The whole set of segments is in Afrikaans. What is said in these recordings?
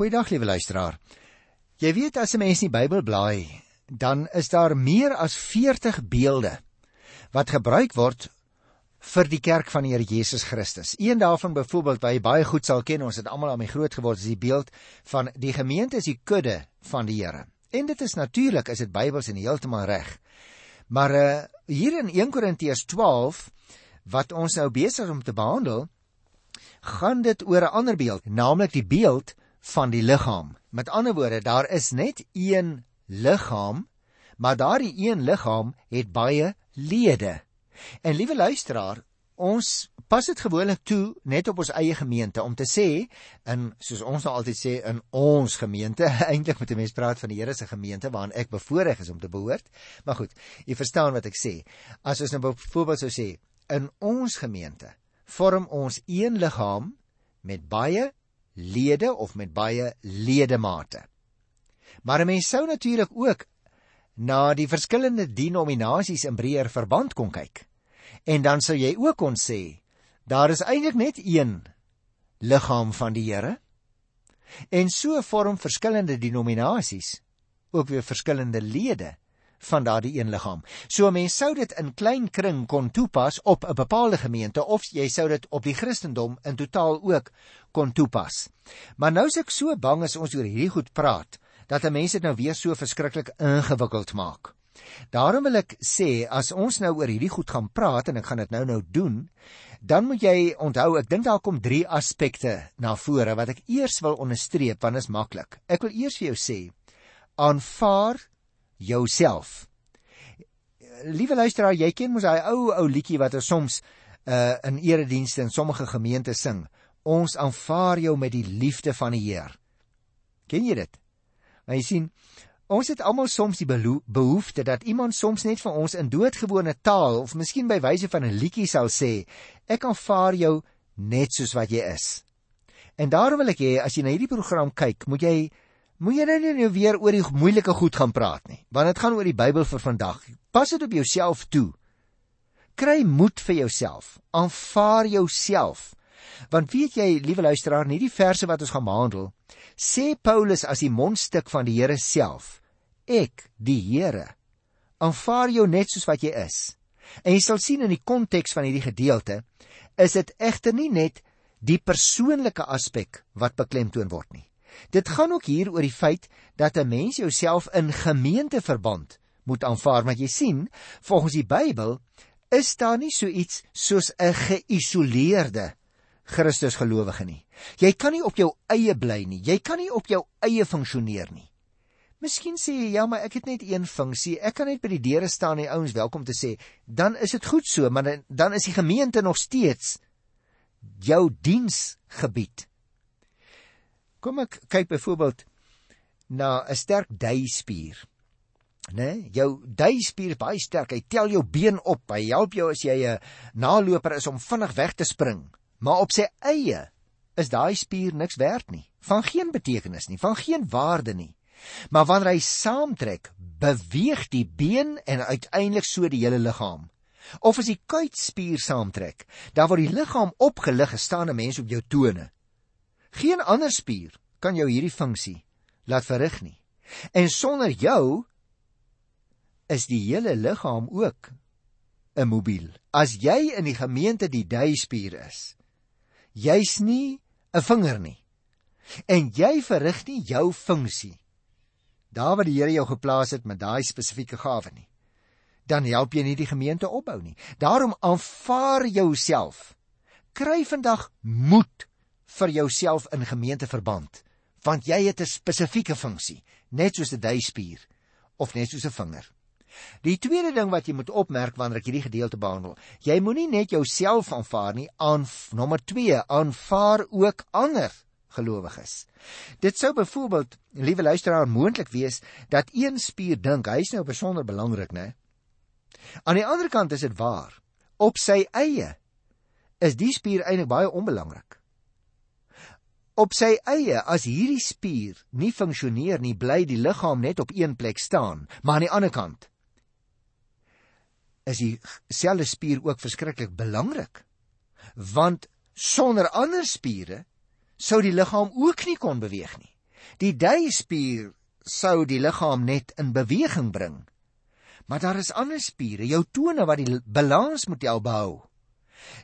Goeiedag liewe luisteraar. Jy weet as 'n mens die Bybel blaai, dan is daar meer as 40 beelde wat gebruik word vir die kerk van die Here Jesus Christus. Een daarvan byvoorbeeld wat jy baie goed sal ken, ons het almal daarmee groot geword, is die beeld van die gemeente is die kudde van die Here. En dit is natuurlik, is dit Bybels en heeltemal reg. Maar uh hier in 1 Korintiërs 12 wat ons nou besig is om te behandel, gaan dit oor 'n ander beeld, naamlik die beeld van die liggaam. Met ander woorde, daar is net een liggaam, maar daardie een liggaam het baie lede. En liewe luisteraar, ons pas dit gewoonlik toe net op ons eie gemeente om te sê in soos ons nou altyd sê in ons gemeente, eintlik moet 'n mens praat van die Here se gemeente waarin ek bevoorreg is om te behoort. Maar goed, jy verstaan wat ek sê. As ons nou byvoorbeeld sou sê in ons gemeente vorm ons een liggaam met baie lede of met baie ledemate. Maar 'n mens sou natuurlik ook na die verskillende denominasies in breër verband kon kyk. En dan sou jy ook kon sê daar is eintlik net een liggaam van die Here. En so vorm verskillende denominasies ook weer verskillende lede van daardie een liggaam. So mens sou dit in klein kring kon toepas op 'n bepaalde gemeente of jy sou dit op die Christendom in totaal ook kon toepas. Maar nou is ek so bang as ons oor hierdie goed praat dat 'n mens dit nou weer so verskriklik ingewikkeld maak. Daarom wil ek sê as ons nou oor hierdie goed gaan praat en ek gaan dit nou nou doen, dan moet jy onthou ek dink daar kom 3 aspekte na vore wat ek eers wil onderstreep want dit is maklik. Ek wil eers vir jou sê aanvaar jouself. Liewe luisteraar, jy ken mos daai ou ou liedjie wat ons soms uh in eredienste in sommige gemeentes sing. Ons aanvaar jou met die liefde van die Heer. Ken jy dit? Maar jy sien, ons het almal soms die behoefte dat iemand soms net vir ons in doodgewone taal of miskien by wyse van 'n liedjie sal sê, ek aanvaar jou net soos wat jy is. En daarom wil ek hê as jy na hierdie program kyk, moet jy Moet jy nou nie weer oor die moeilike goed gaan praat nie, want dit gaan oor die Bybel vir vandag. Pas dit op jouself toe. Kry moed vir jouself. Aanvaar jouself. Want weet jy, liewe luisteraar, nie die verse wat ons gaan behandel, sê Paulus as die mondstuk van die Here self. Ek, die Here, aanvaar jou net soos wat jy is. En jy sal sien in die konteks van hierdie gedeelte, is dit egter nie net die persoonlike aspek wat beklemtoon word nie. Dit gaan ook hier oor die feit dat 'n mens jouself in gemeenteverband moet aanvaar, want jy sien, volgens die Bybel is daar nie so iets soos 'n geïsoleerde Christusgelowige nie. Jy kan nie op jou eie bly nie. Jy kan nie op jou eie funksioneer nie. Miskien sê jy ja, maar ek het net een funksie. Ek kan net by die deure staan en die ouens welkom te sê. Dan is dit goed so, maar dan, dan is die gemeente nog steeds jou diensgebied. Kom ek kyk byvoorbeeld na 'n sterk duispier. Né? Nee, jou duispier is baie sterk. Hy tel jou been op. Hy help jou as jy 'n naloper is om vinnig weg te spring. Maar op sy eie is daai spier niks werd nie. Van geen betekenis nie, van geen waarde nie. Maar wanneer hy saamtrek, beweeg die been en uiteindelik so die hele liggaam. Of as die kuitspier saamtrek, dan word die liggaam opgelig gestaan 'n mens op jou tone. Geen ander spier kan jou hierdie funksie laat verrig nie. En sonder jou is die hele liggaam ook immobiel. As jy in die gemeente die duispier is, jy's nie 'n vinger nie. En jy verrig nie jou funksie daar waar die Here jou geplaas het met daai spesifieke gawe nie. Dan help jy nie die gemeente opbou nie. Daarom aanvaar jouself. Kry vandag moed vir jouself in gemeenteverband, want jy het 'n spesifieke funksie, net soos 'n duispier of net soos 'n vinger. Die tweede ding wat jy moet opmerk wanneer ek hierdie gedeelte behandel, jy moenie net jouself aanvaar nie, aan nommer 2, aanvaar ook ander gelowiges. Dit sou byvoorbeeld, liewe luisteraar, moontlik wees dat een spier dink hy's nou besonder belangrik, né? Aan die ander kant is dit waar. Op sy eie is die spier eintlik baie onbelangrik. Op sy eie as hierdie spier nie funksioneer nie, bly die liggaam net op een plek staan, maar aan die ander kant is die selfe spier ook verskriklik belangrik. Want sonder ander spiere sou die liggaam ook nie kon beweeg nie. Die duispier sou die liggaam net in beweging bring. Maar daar is ander spiere, jou tone wat die balans moet help behou.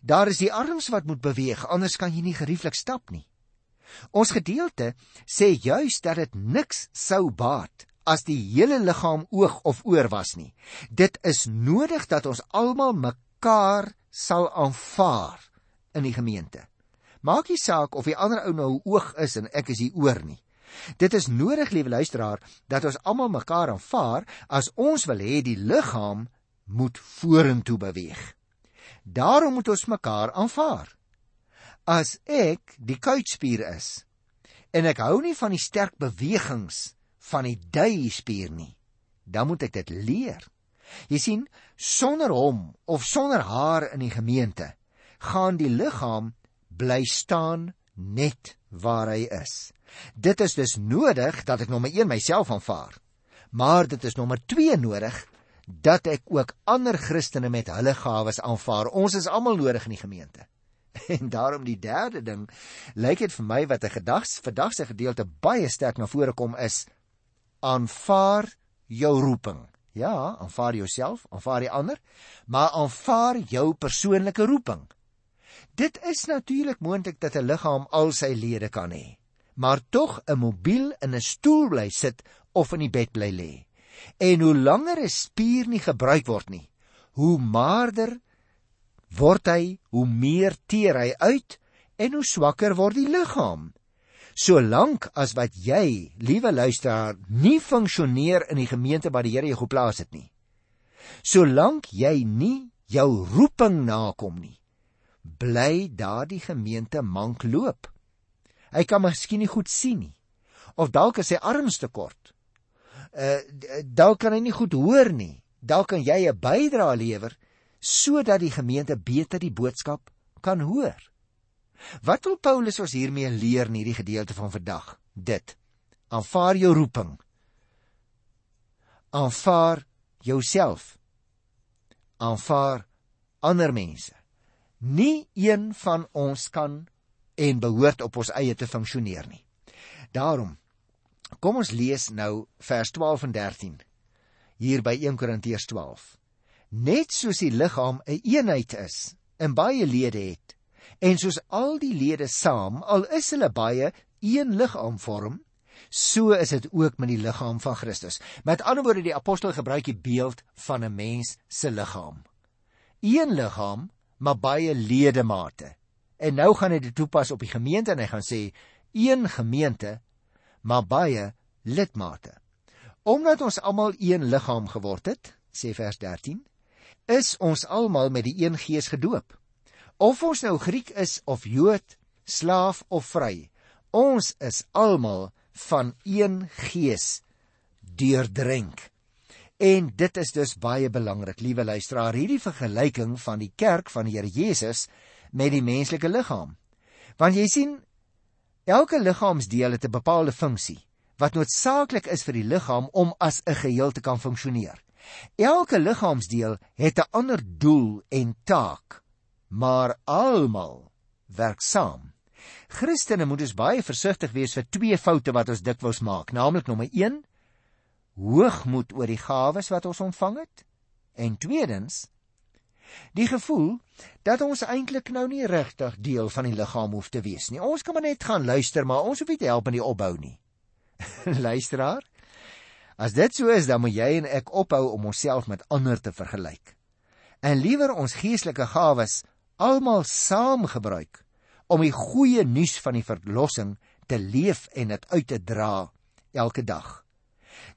Daar is die arms wat moet beweeg, anders kan jy nie gerieflik stap nie. Ons gedeelte sê juis dat dit niks sou baat as die hele liggaam oog of oor was nie. Dit is nodig dat ons almal mekaar sal aanvaar in die gemeente. Maak nie saak of die ander ou nou oog is en ek is die oor nie. Dit is nodig, liewe luisteraar, dat ons almal mekaar aanvaar as ons wil hê die liggaam moet vorentoe beweeg. Daarom moet ons mekaar aanvaar. As ek die kuitspier is en ek hou nie van die sterk bewegings van die duispier nie, dan moet ek dit leer. Jy sien, sonder hom of sonder haar in die gemeente gaan die liggaam bly staan net waar hy is. Dit is dus nodig dat ek nommer 1 myself aanvaar. Maar dit is nommer 2 nodig dat ek ook ander Christene met hulle gawes aanvaar. Ons is almal nodig in die gemeente. En daarom die derde ding, lyk dit vir my wat 'n gedags verdagse gedeelte baie sterk na vore kom is aanvaar jou roeping. Ja, aanvaar jouself, aanvaar die ander, maar aanvaar jou persoonlike roeping. Dit is natuurlik moontlik dat 'n liggaam al sy lede kan hê, maar tog 'n mobiel in 'n stoel bly sit of in die bed bly lê. En hoe langer 'n spier nie gebruik word nie, hoe maarder word hy, hoe meer teer hy uit en hoe swakker word die liggaam. Solank as wat jy, liewe luisteraar, nie funksioneer in die gemeente waar die Here jou geplaas het nie. Solank jy nie jou roeping nakom nie, bly daardie gemeente mank loop. Hy kan miskien nie goed sien nie. Of dalk is sy arms te kort. Uh dalk kan hy nie goed hoor nie. Dalk kan jy 'n bydrae lewer sodat die gemeente beter die boodskap kan hoor. Wat wil Paulus ons hiermee leer in hierdie gedeelte van vandag? Dit: aanvaar jou roeping. Aanvaar jouself. Aanvaar ander mense. Nie een van ons kan en behoort op ons eie te funksioneer nie. Daarom kom ons lees nou vers 12 en 13 hier by 1 Korintiërs 12. Net soos die liggaam 'n een eenheid is en baie lede het, En soos al die lede saam, al is hulle baie, een liggaam vorm, so is dit ook met die liggaam van Christus. Met ander woorde, die apostel gebruik die beeld van 'n mens se liggaam. Een liggaam, maar baie ledemate. En nou gaan hy dit toepas op die gemeente en hy gaan sê een gemeente, maar baie lidmate. Omdat ons almal een liggaam geword het, sê vers 13, is ons almal met die een gees gedoop. Of ons nou Griek is of Jood, slaaf of vry, ons is almal van een gees deurdrink. En dit is dus baie belangrik, liewe luisteraar, hierdie vergelyking van die kerk van die Here Jesus met die menslike liggaam. Want jy sien, elke liggaamsdeel het 'n bepaalde funksie wat noodsaaklik is vir die liggaam om as 'n geheel te kan funksioneer. Elke liggaamsdeel het 'n ander doel en taak maar almal werk saam. Christene moet dus baie versigtig wees vir twee foute wat ons dikwels maak, naamlik nommer 1: hoogmoed oor die gawes wat ons ontvang het, en tweedens die gevoel dat ons eintlik nou nie regtig deel van die liggaam hoef te wees nie. Ons kan maar net gaan luister, maar ons hoef nie te help in die opbou nie. Luisteraar, as dit so is, dan moet jy en ek ophou om onsself met ander te vergelyk. En liewer ons geestelike gawes almal saam gebruik om die goeie nuus van die verlossing te leef en dit uit te dra elke dag.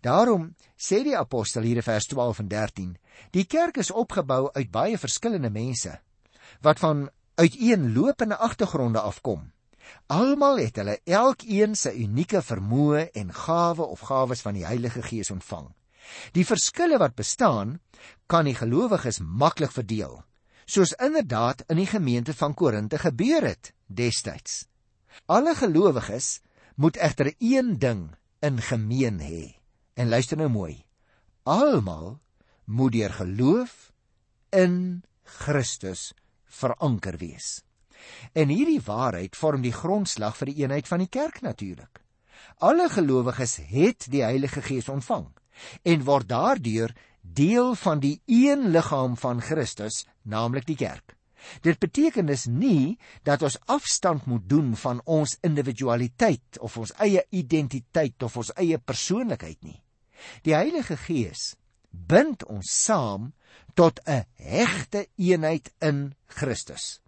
Daarom sê die apostel hier in vers 12 en 13: Die kerk is opgebou uit baie verskillende mense wat van uiteenlopende agtergronde afkom. Almal het hulle elkeen sy unieke vermoë en gawe of gawes van die Heilige Gees ontvang. Die verskille wat bestaan, kan die gelowiges maklik verdeel soos inderdaad in die gemeente van Korinte gebeur het destyds. Alle gelowiges moet egter een ding in gemeen hê. En luister nou mooi. Almal moet deur geloof in Christus veranker wees. En hierdie waarheid vorm die grondslag vir die eenheid van die kerk natuurlik. Alle gelowiges het die Heilige Gees ontvang en word daardeur deel van die een liggaam van Christus, naamlik die kerk. Dit beteken dus nie dat ons afstand moet doen van ons individualiteit of ons eie identiteit of ons eie persoonlikheid nie. Die Heilige Gees bind ons saam tot 'n hegte eenheid in Christus.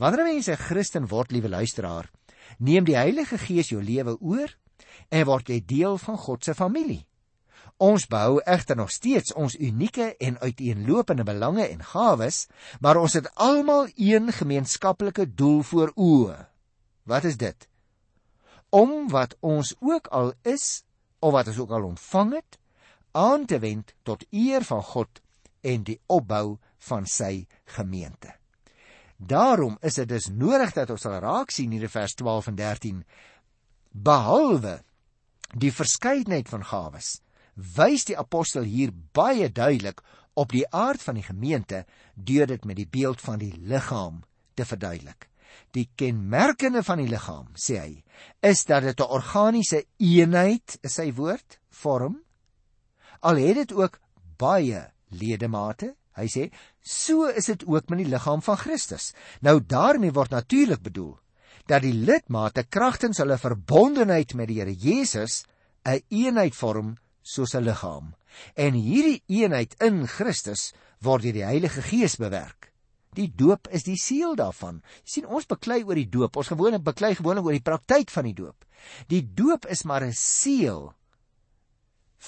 Wanneer mense 'n Christen word, liewe luisteraar, neem die Heilige Gees jou lewe oor en word jy deel van God se familie. Ons behou egter nog steeds ons unieke en uiteenlopende belange en gawes, maar ons het almal een gemeenskaplike doel voor oë. Wat is dit? Om wat ons ook al is of wat ons ook al ontvang het, aan te wend tot eer van God en die opbou van sy gemeente. Daarom is dit dus nodig dat ons sal raak sien in vers 12 en 13 behalwe die verskeidenheid van gawes wys die apostel hier baie duidelik op die aard van die gemeente deur dit met die beeld van die liggaam te verduidelik. Die kenmerkende van die liggaam, sê hy, is dat dit 'n organiese eenheid, is sy woord, vorm. Al het dit ook baie ledemate, hy sê, so is dit ook met die liggaam van Christus. Nou daarmee word natuurlik bedoel dat die lidmate kragtens hulle verbondenheid met die Here Jesus 'n een eenheid vorm soos 'n liggaam. En hierdie eenheid in Christus word deur die Heilige Gees bewerk. Die doop is die seël daarvan. Jy sien ons beklei oor die doop. Ons gewoonlik beklei gewoonlik oor die praktyk van die doop. Die doop is maar 'n seël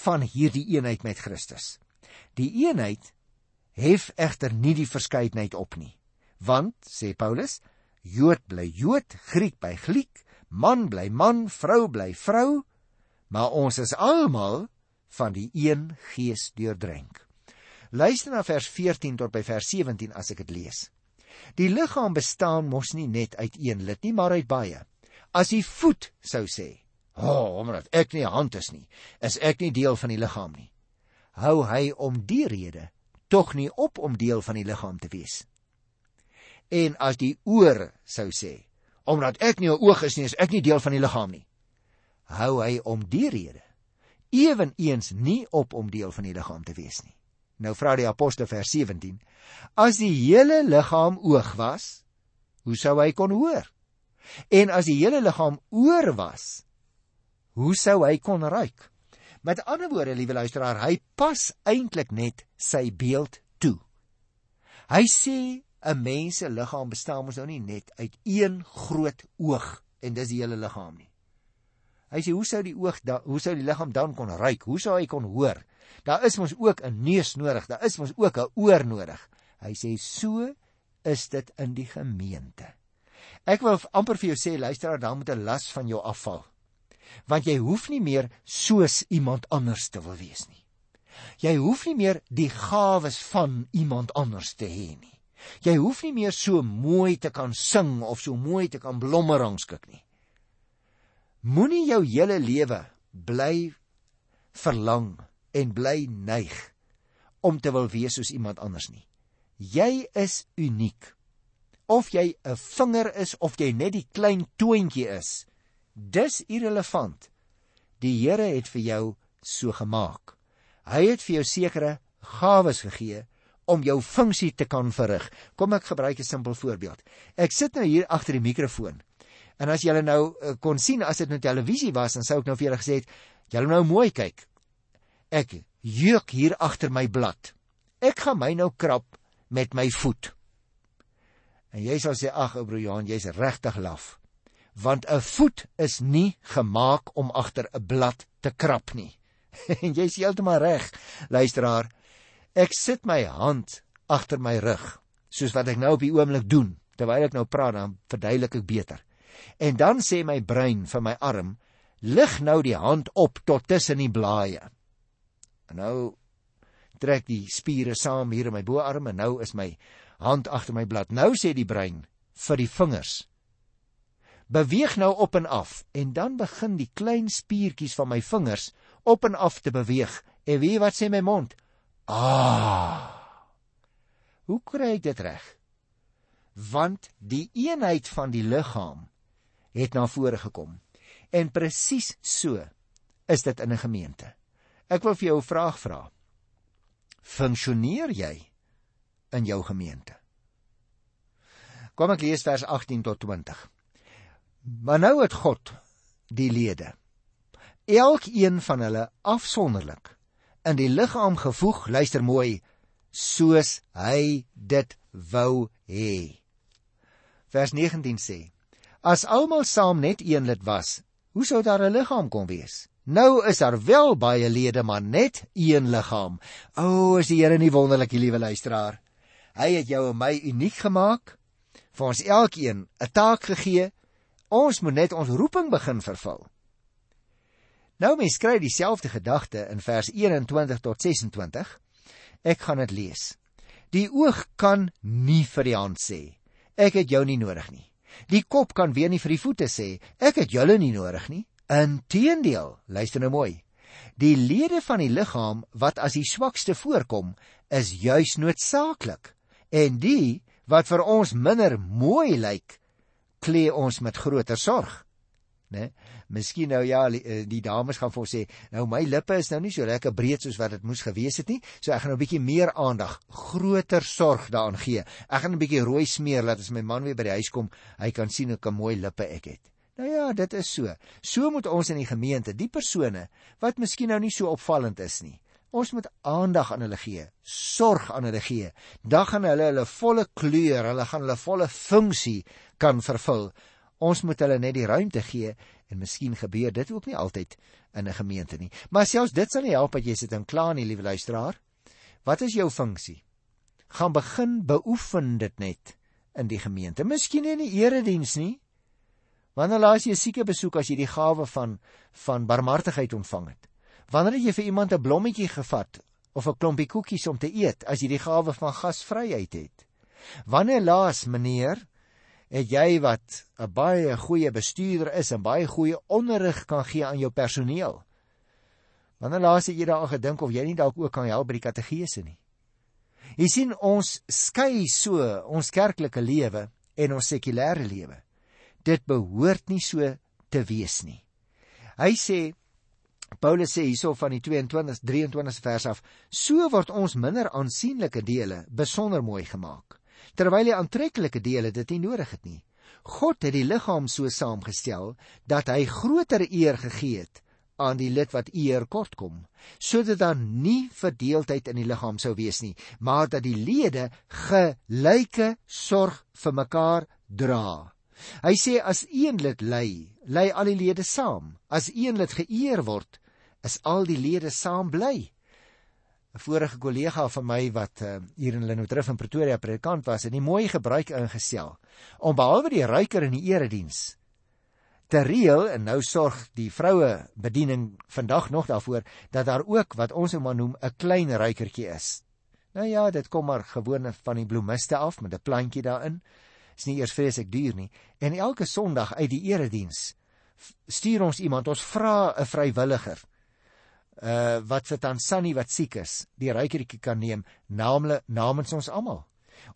van hierdie eenheid met Christus. Die eenheid hef egter nie die verskeidenheid op nie. Want sê Paulus, Jood bly Jood, Griek bly Griek, man bly man, vrou bly vrou, maar ons is almal van die een gees deurdrink. Luister na vers 14 tot by vers 17 as ek dit lees. Die liggaam bestaan mos nie net uit een lid nie, maar uit baie. As die voet sou sê, "O, oh, omdat ek nie 'n hand is nie, is ek nie deel van die liggaam nie." Hou hy om die rede tog nie op om deel van die liggaam te wees. En as die oor sou sê, "Omdat ek nie 'n oog is nie, is ek nie deel van die liggaam nie." Hou hy om die rede eweneens nie op om deel van die liggaam te wees nie. Nou vra die apostel vers 17: As die hele liggaam oog was, hoe sou hy kon hoor? En as die hele liggaam oor was, hoe sou hy kon ruik? Met ander woorde, liewe luisteraar, hy pas eintlik net sy beeld toe. Hy sê 'n mens se liggaam bestaan mos nou nie net uit een groot oog en dis die hele liggaam nie. Hy sê hoe sou die oog da, hoe sou die liggaam dan kon ruik? Hoe sou hy kon hoor? Daar is mos ook 'n neus nodig. Daar is mos ook 'n oor nodig. Hy sê so is dit in die gemeente. Ek wil amper vir jou sê luisteraar, dan moet 'n las van jou afval. Want jy hoef nie meer soos iemand anders te wil wees nie. Jy hoef nie meer die gawes van iemand anders te hê nie. Jy hoef nie meer so mooi te kan sing of so mooi te kan blomme rangskik nie. Moenie jou hele lewe bly verlang en bly neig om te wil wees soos iemand anders nie. Jy is uniek. Of jy 'n vinger is of jy net die klein toontjie is, dis irrelevant. Die Here het vir jou so gemaak. Hy het vir jou sekere gawes gegee om jou funksie te kan verrig. Kom ek gebruik 'n simpel voorbeeld. Ek sit nou hier agter die mikrofoon En as julle nou uh, kon sien as dit nou televisie was, dan sou ek nou vir julle gesê het, julle nou mooi kyk. Ek juk hier agter my blad. Ek gaan my nou krap met my voet. En jy sal sê ag ou broer Johan, jy's regtig laf. Want 'n voet is nie gemaak om agter 'n blad te krap nie. en jy's heeltemal reg, luisteraar. Ek sit my hand agter my rug, soos wat ek nou op die oomblik doen. Terwyl ek nou praat, dan verduidelik ek beter. En dan sê my brein vir my arm, lig nou die hand op tot tussen die blaaie. En nou trek die spiere saam hier in my boarm en nou is my hand agter my blad. Nou sê die brein vir die vingers, beweeg nou op en af en dan begin die klein spiertjies van my vingers op en af te beweeg. En wie wat sê my mond? Ah. Hoe kry ek dit reg? Want die eenheid van die liggaam het na vore gekom. En presies so is dit in 'n gemeente. Ek wil vir jou 'n vraag vra. Funksioneer jy in jou gemeente? Kom ek lees vers 18 tot 20. Maar nou het God die lede elkeen van hulle afsonderlik in die liggaam gevoeg, luister mooi, soos hy dit wou hê. Vers 19 sê: As almal saam net een lid was, hoe sou daar 'n liggaam kon wees? Nou is daar wel baie lede, maar net een liggaam. O, oh, is die Here nie wonderlik, liewe luisteraar? Hy het jou en my uniek gemaak, vir ons elkeen 'n taak gegee. Ons moet net ons roeping begin vervul. Nou mens kry dieselfde gedagte in vers 21 tot 26. Ek gaan dit lees. Die oog kan nie vir die hand sê, ek het jou nie nodig nie. Die kop kan weer nie vir die voete sê, ek het julle nie nodig nie. Inteendeel, luister nou mooi. Die lede van die liggaam wat as die swakste voorkom, is juis noodsaaklik. En die wat vir ons minder mooi lyk, klee ons met groter sorg né? Miskien nou ja, eh, die dames gaan vir ons sê, nou my lippe is nou nie so lekker breed soos wat dit moes gewees het nie, so ek gaan nou 'n bietjie meer aandag, groter sorg daaraan gee. Ek gaan 'n bietjie rooi smeer laat as my man weer by die huis kom, hy kan sien hoe kan mooi lippe ek het. Nou ja, dit is so. So moet ons in die gemeente, die persone wat miskien nou nie so opvallend is nie. Ons moet aandag aan hulle gee, sorg aan hulle gee. Dan gaan hulle hulle volle kleur, hulle gaan hulle volle funksie kan vervul Ons moet hulle net die ruimte gee en miskien gebeur dit ook nie altyd in 'n gemeente nie. Maar selfs dit sal nie help dat jy sit en kla nie, liewe luisteraar. Wat is jou funksie? Gaan begin beoefen dit net in die gemeente. Miskien nie in die erediens nie. Wanneer laas jy 'n sieke besoek as jy die gawe van van barmhartigheid ontvang het? Wanneer het jy vir iemand 'n blommetjie gevat of 'n klompie koekies om te eet as jy die gawe van gasvryheid het? Wanneer laas, meneer, het jy wat 'n baie goeie bestuurder is en baie goeie onderrig kan gee aan jou personeel. Wanneer laas het jy daaraan gedink of jy nie dalk ook kan help by die kategese nie? Jy sien ons skei so ons kerklike lewe en ons sekulêre lewe. Dit behoort nie so te wees nie. Hy sê Paulus sê hierso van die 22 23 vers af, so word ons minder aansienlike dele besonder mooi gemaak terwyl die aantreklike dele dit nie nodig het nie. God het die liggaam so saamgestel dat hy groter eer gegee het aan die lid wat eer kort kom, sodat daar nie verdeeldheid in die liggaam sou wees nie, maar dat die lede gelyke sorg vir mekaar dra. Hy sê as een lid ly, ly al die lede saam. As een lid geëer word, is al die lede saam bly. 'n vorige kollega van my wat uh, hier in Lenotrif in Pretoria predikant was, het 'n mooi gebruik ingestel om behalwe die ruiker in die erediens te reël en nou sorg die vroue bediening vandag nog daarvoor dat daar ook wat ons nou maar noem 'n klein ruikertjie is. Nou ja, dit kom maar gewone van die bloemiste af met 'n plantjie daarin. Is nie eers vreeslik duur nie. En elke Sondag uit die erediens stuur ons iemand, ons vra 'n vrywilliger uh wat vir Tansani wat siek is, die rykertjie kan neem, naamlik namens ons almal.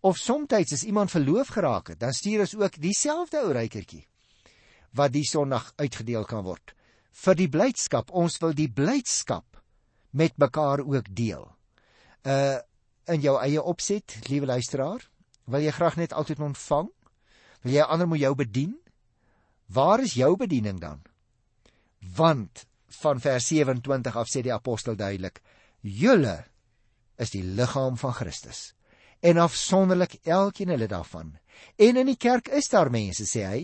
Of soms as iemand verloof geraak het, dan stuur ons ook dieselfde ou rykertjie wat die Sondag uitgedeel kan word. Vir die blydskap, ons wil die blydskap met mekaar ook deel. Uh in jou eie opset, liewe luisteraar, wil jy graag net altyd ontvang? Wil jy ander moet jou bedien? Waar is jou bediening dan? Want van vers 27 af sê die apostel duidelik: "Julle is die liggaam van Christus en afsonderlik elkeen hulle daarvan. En in die kerk is daar mense, sê hy,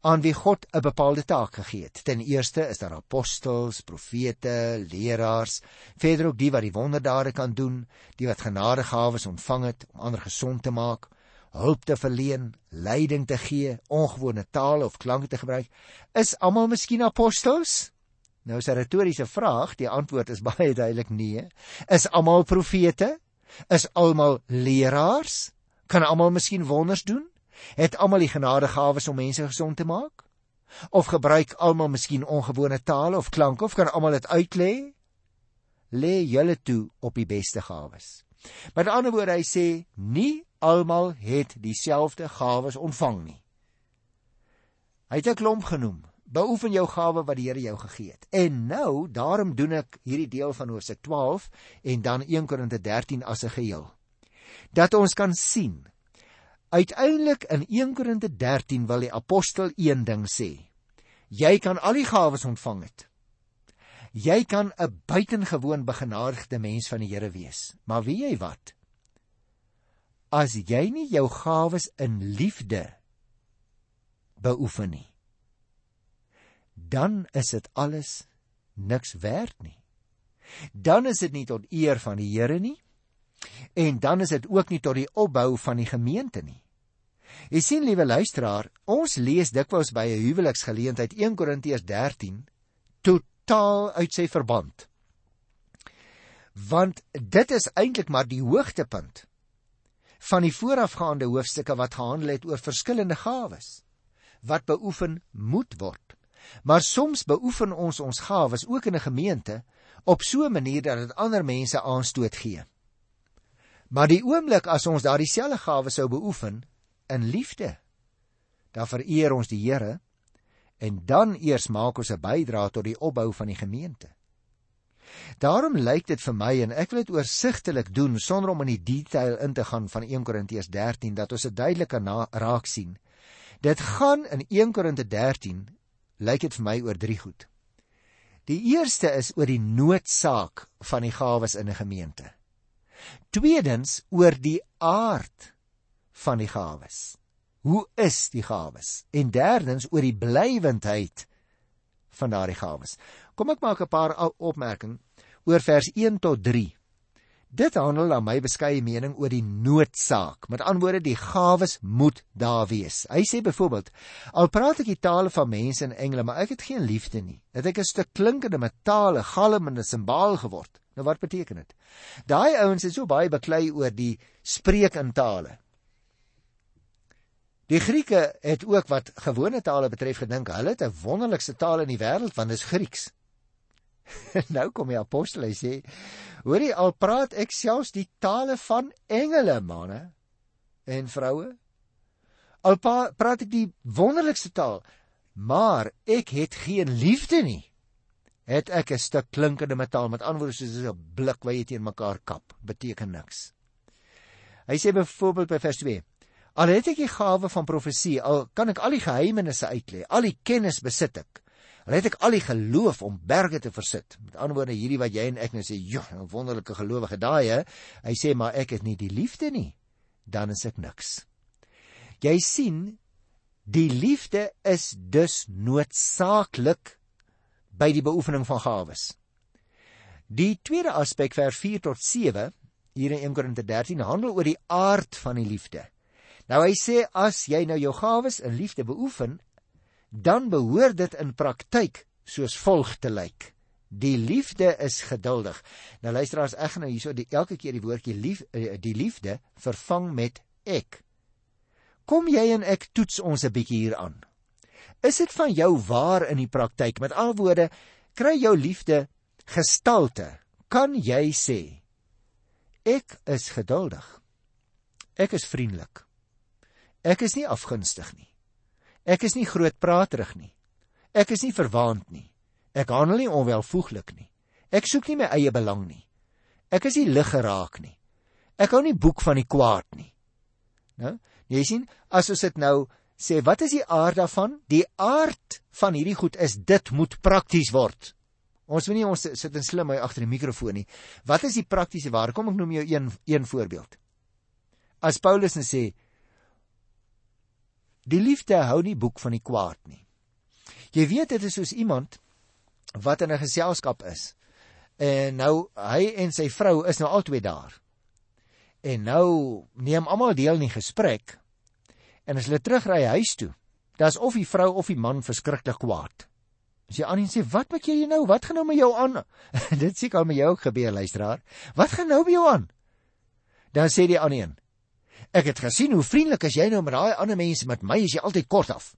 aan wie God 'n bepaalde taak gegee het. Ten eerste is daar apostels, profete, leraars, verder ook die wat die wonderdade kan doen, die wat genadegawes ontvang het om ander gesond te maak, hulp te verleen, leiding te gee, ongewone tale of klanke te gebruik. Is almal miskien apostels? Nou is 'n retoriese vraag, die antwoord is baie duidelik nee. Is almal profete? Is almal leraars? Kan almal miskien wonders doen? Het almal die genadegawes om mense gesond te maak? Of gebruik almal miskien ongewone tale of klanke of kan almal dit uitlê? Lê julle toe op die beste gawes. Met ander woorde hy sê nie almal het dieselfde gawes ontvang nie. Hy het 'n klomp genoem Beoefen jou gawe wat die Here jou gegee het. En nou, daarom doen ek hierdie deel van Hoofstuk 12 en dan 1 Korinte 13 as 'n geheel. Dat ons kan sien. Uiteindelik in 1 Korinte 13 wil die apostel een ding sê. Jy kan al die gawes ontvang het. Jy kan 'n buitengewoon begenadigde mens van die Here wees. Maar weet jy wat? As jy nie jou gawes in liefde beoefen nie, dan is dit alles niks werd nie. Dan is dit nie tot eer van die Here nie en dan is dit ook nie tot die opbou van die gemeente nie. Jy sien liewe luisteraar, ons lees dikwels by 'n huweliksgeleentheid 1 Korintiërs 13 totaal uit sy verband. Want dit is eintlik maar die hoogtepunt van die voorafgaande hoofstukke wat gehandel het oor verskillende gawes wat beoefen moet word. Maar soms beoefen ons ons gawes ook in 'n gemeente op so 'n manier dat dit ander mense aanstoot gee. Maar die oomblik as ons daardie selfde gawes sou beoefen in liefde, dan vereer ons die Here en dan eers maak ons 'n bydrae tot die opbou van die gemeente. Daarom lyk dit vir my en ek wil dit oorsigtelik doen sonder om in die detail in te gaan van 1 Korintiërs 13 dat ons dit duidelik kan raak sien. Dit gaan in 1 Korinte 13 lyk dit vir my oor drie goed. Die eerste is oor die noodsaak van die gawes in 'n gemeente. Tweedens oor die aard van die gawes. Hoe is die gawes? En derdens oor die blywendheid van daardie gawes. Kom ek maak 'n paar opmerkings oor vers 1 tot 3. Dit handel na my beskeie mening oor die noodsaak. Met ander woorde, die gawes moet daar wees. Hy sê byvoorbeeld: "Al praat ek die tale van mense en engele, maar ek het geen liefde nie. Het ek 'n stuk klinkende metale, galmende simbaal geword?" Nou wat beteken dit? Daai ouens is so baie beklei oor die spreek in tale. Die Grieke het ook wat gewone tale betref gedink, hulle het 'n wonderlikste taal in die wêreld want dit is Grieks. nou kom die apostel hy sê hoorie al praat ek selfs die tale van engele manne en vroue. Al praat ek die wonderlikste taal maar ek het geen liefde nie. Het ek 'n stuk klinkende metaal met antwoorde soos 'n blik wat jy teen mekaar kap beteken niks. Hy sê byvoorbeeld by vers 2 al het ek die gawe van profesie al kan ek al die geheimenisse uitlei al die kennis besit ek Hulle het ek al die geloof om berge te versit. Met ander woorde hierdie wat jy en ek nou sê, "Jo, 'n wonderlike gelowige daai hè." Hy sê, "Maar ek het nie die liefde nie." Dan is ek niks. Jy sien, die liefde is dus noodsaaklik by die beoefening van gawes. Die tweede aspek vers 4 tot 7 hier in 1 Korinte 13 handel oor die aard van die liefde. Nou hy sê as jy nou jou gawes in liefde beoefen, dan behoort dit in praktyk soos volg te lyk. Die liefde is geduldig. Nou luister as ek nou hierso die elke keer die woordjie lief eh, die liefde vervang met ek. Kom jy en ek toets ons 'n bietjie hier aan. Is dit van jou waar in die praktyk? Met ander woorde, kry jou liefde gestalte. Kan jy sê ek is geduldig? Ek is vriendelik. Ek is nie afgunstig nie. Ek is nie grootpraterig nie. Ek is nie verwaand nie. Ek handel nie onwelvoeglik nie. Ek soek nie my eie belang nie. Ek is nie lig geraak nie. Ek hou nie boek van die kwaad nie. Nou, jy sien, as ons dit nou sê, wat is die aard daarvan? Die aard van hierdie goed is dit moet prakties word. Ons weet nie ons sit in slim hy agter die mikrofoon nie. Wat is die praktiese waar? Kom ek noem jou een een voorbeeld. As Paulus net sê Die liefde hou nie boek van die kwaad nie. Jy weet dit is soos iemand wat in 'n geselskap is. En nou hy en sy vrou is nou albei daar. En nou neem almal deel in die gesprek. En as hulle terugry huis toe, dan's of die vrou of die man verskriklik kwaad. As jy aan en sê, "Wat maak jy nou? Wat gaan nou met jou aan?" Dit seker al met jou gebeur, luisteraar. Wat gaan nou by jou aan? Dan sê die ander een, Ek het gesien hoe vriendelik as jy nou met daai ander mense met my is jy altyd kort af.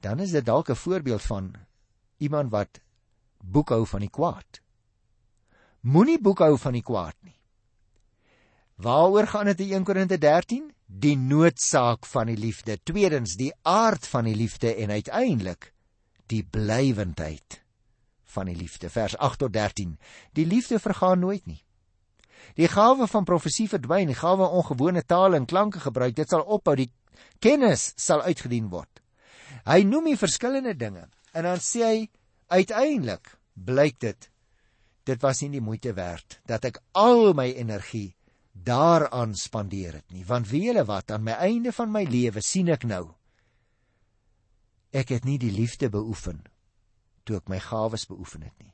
Dan is dit dalk 'n voorbeeld van iemand wat boekhou van die kwaad. Moenie boekhou van die kwaad nie. Waaroor gaan dit in 1 Korinte 13? die noodsaak van die liefde. Tweedens die aard van die liefde en uiteindelik die blywendheid van die liefde. Vers 8 tot 13. Die liefde vergaan nooit nie. Die gawe van profesie verdwyn, die gawe ongewone tale en klanke gebruik, dit sal ophou, die kennis sal uitgedien word. Hy noem die verskillende dinge en dan sê hy uiteindelik blyk dit dit was nie die moeite werd dat ek al my energie daaraan spandeer het nie want wie julle wat aan my einde van my lewe sien ek nou ek het nie die liefde beoefen toe ek my gawes beoefen het nie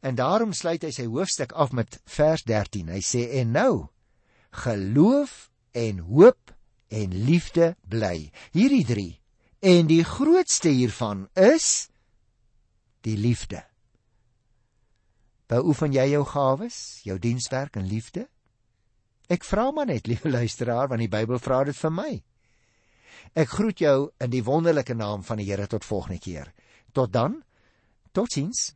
en daarom sluit hy sy hoofstuk af met vers 13 hy sê en nou geloof en hoop en liefde bly hierdie 3 en die grootste hiervan is die liefde beoefen jy jou gawes jou dienswerk en liefde Ek vra maar net, liewe luisteraar, want die Bybel vra dit vir my. Ek groet jou in die wonderlike naam van die Here tot volgende keer. Tot dan. Totsiens.